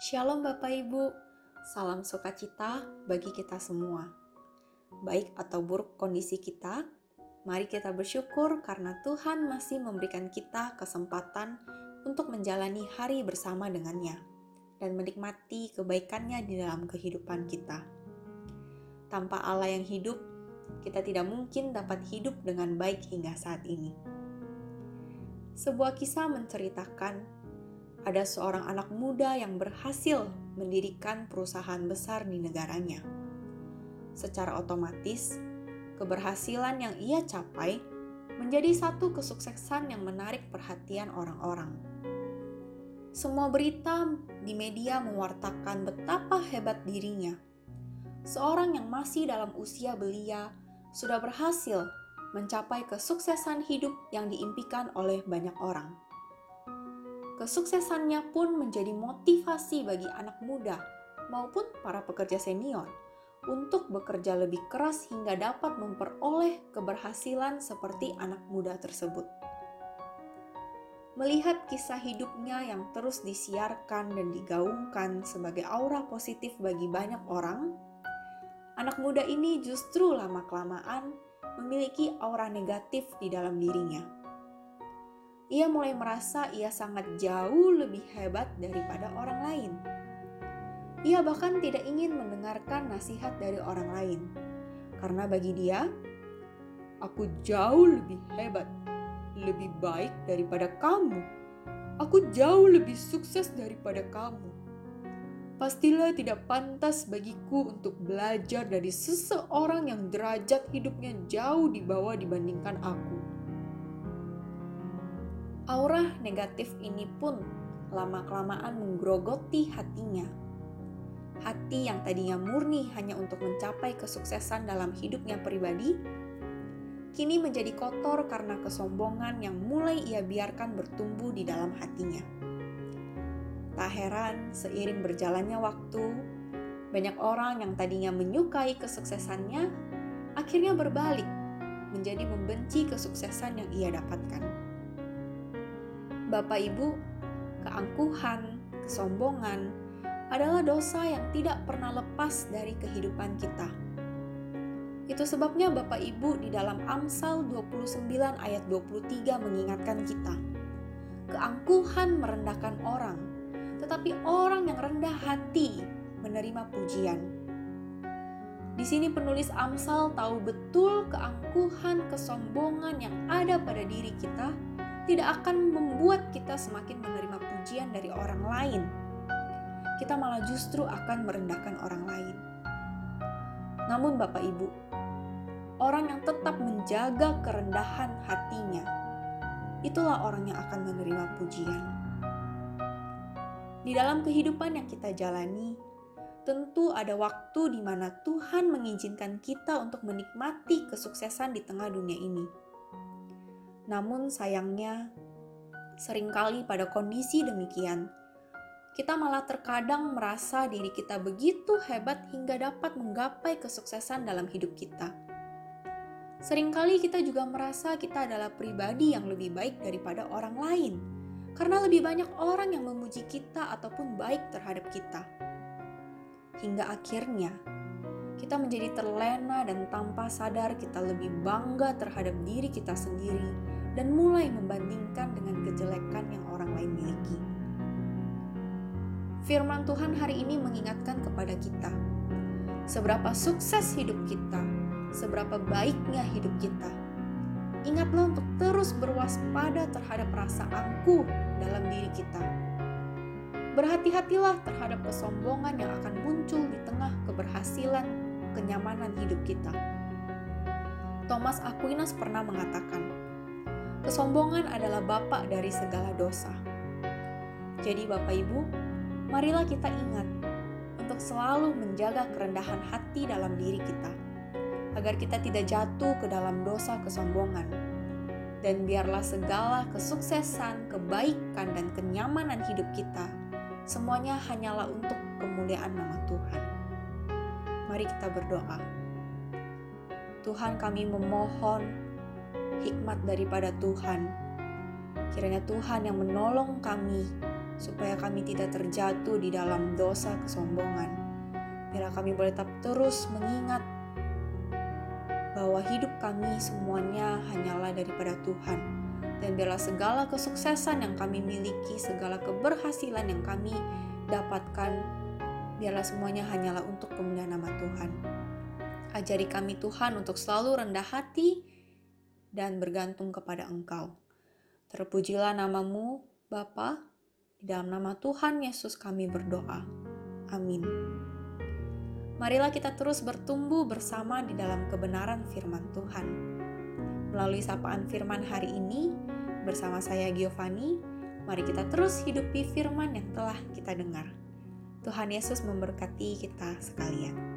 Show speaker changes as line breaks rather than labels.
Shalom Bapak Ibu, salam sukacita bagi kita semua. Baik atau buruk kondisi kita, mari kita bersyukur karena Tuhan masih memberikan kita kesempatan untuk menjalani hari bersama dengannya dan menikmati kebaikannya di dalam kehidupan kita. Tanpa Allah yang hidup, kita tidak mungkin dapat hidup dengan baik hingga saat ini. Sebuah kisah menceritakan ada seorang anak muda yang berhasil mendirikan perusahaan besar di negaranya. Secara otomatis, keberhasilan yang ia capai menjadi satu kesuksesan yang menarik perhatian orang-orang. Semua berita di media mewartakan betapa hebat dirinya. Seorang yang masih dalam usia belia sudah berhasil mencapai kesuksesan hidup yang diimpikan oleh banyak orang. Kesuksesannya pun menjadi motivasi bagi anak muda maupun para pekerja senior untuk bekerja lebih keras hingga dapat memperoleh keberhasilan seperti anak muda tersebut. Melihat kisah hidupnya yang terus disiarkan dan digaungkan sebagai aura positif bagi banyak orang, anak muda ini justru lama-kelamaan memiliki aura negatif di dalam dirinya ia mulai merasa ia sangat jauh lebih hebat daripada orang lain. Ia bahkan tidak ingin mendengarkan nasihat dari orang lain, karena bagi dia, "Aku jauh lebih hebat, lebih baik daripada kamu. Aku jauh lebih sukses daripada kamu." Pastilah tidak pantas bagiku untuk belajar dari seseorang yang derajat hidupnya jauh di bawah dibandingkan aku Aura negatif ini pun lama-kelamaan menggerogoti hatinya. Hati yang tadinya murni hanya untuk mencapai kesuksesan dalam hidupnya pribadi, kini menjadi kotor karena kesombongan yang mulai ia biarkan bertumbuh di dalam hatinya. Tak heran, seiring berjalannya waktu, banyak orang yang tadinya menyukai kesuksesannya akhirnya berbalik menjadi membenci kesuksesan yang ia dapatkan. Bapak Ibu, keangkuhan, kesombongan adalah dosa yang tidak pernah lepas dari kehidupan kita. Itu sebabnya Bapak Ibu di dalam Amsal 29 ayat 23 mengingatkan kita. Keangkuhan merendahkan orang, tetapi orang yang rendah hati menerima pujian. Di sini penulis Amsal tahu betul keangkuhan, kesombongan yang ada pada diri kita tidak akan membuat kita semakin menerima pujian dari orang lain. Kita malah justru akan merendahkan orang lain. Namun, Bapak Ibu, orang yang tetap menjaga kerendahan hatinya, itulah orang yang akan menerima pujian. Di dalam kehidupan yang kita jalani, tentu ada waktu di mana Tuhan mengizinkan kita untuk menikmati kesuksesan di tengah dunia ini namun sayangnya, sering kali pada kondisi demikian, kita malah terkadang merasa diri kita begitu hebat hingga dapat menggapai kesuksesan dalam hidup kita. Seringkali kita juga merasa kita adalah pribadi yang lebih baik daripada orang lain, karena lebih banyak orang yang memuji kita ataupun baik terhadap kita. Hingga akhirnya, kita menjadi terlena dan tanpa sadar kita lebih bangga terhadap diri kita sendiri dan mulai membandingkan dengan kejelekan yang orang lain miliki. Firman Tuhan hari ini mengingatkan kepada kita, seberapa sukses hidup kita, seberapa baiknya hidup kita. Ingatlah untuk terus berwaspada terhadap rasa angkuh dalam diri kita. Berhati-hatilah terhadap kesombongan yang akan muncul di tengah keberhasilan, kenyamanan hidup kita. Thomas Aquinas pernah mengatakan, Kesombongan adalah bapak dari segala dosa. Jadi Bapak Ibu, marilah kita ingat untuk selalu menjaga kerendahan hati dalam diri kita, agar kita tidak jatuh ke dalam dosa kesombongan. Dan biarlah segala kesuksesan, kebaikan, dan kenyamanan hidup kita, semuanya hanyalah untuk kemuliaan nama Tuhan. Mari kita berdoa. Tuhan kami memohon hikmat daripada Tuhan. Kiranya Tuhan yang menolong kami supaya kami tidak terjatuh di dalam dosa kesombongan. Biarlah kami boleh tetap terus mengingat bahwa hidup kami semuanya hanyalah daripada Tuhan. Dan biarlah segala kesuksesan yang kami miliki, segala keberhasilan yang kami dapatkan, biarlah semuanya hanyalah untuk kemuliaan nama Tuhan. Ajari kami Tuhan untuk selalu rendah hati dan bergantung kepada Engkau. Terpujilah namamu, Bapa, di dalam nama Tuhan Yesus kami berdoa. Amin. Marilah kita terus bertumbuh bersama di dalam kebenaran firman Tuhan. Melalui sapaan firman hari ini, bersama saya Giovanni, mari kita terus hidupi firman yang telah kita dengar. Tuhan Yesus memberkati kita sekalian.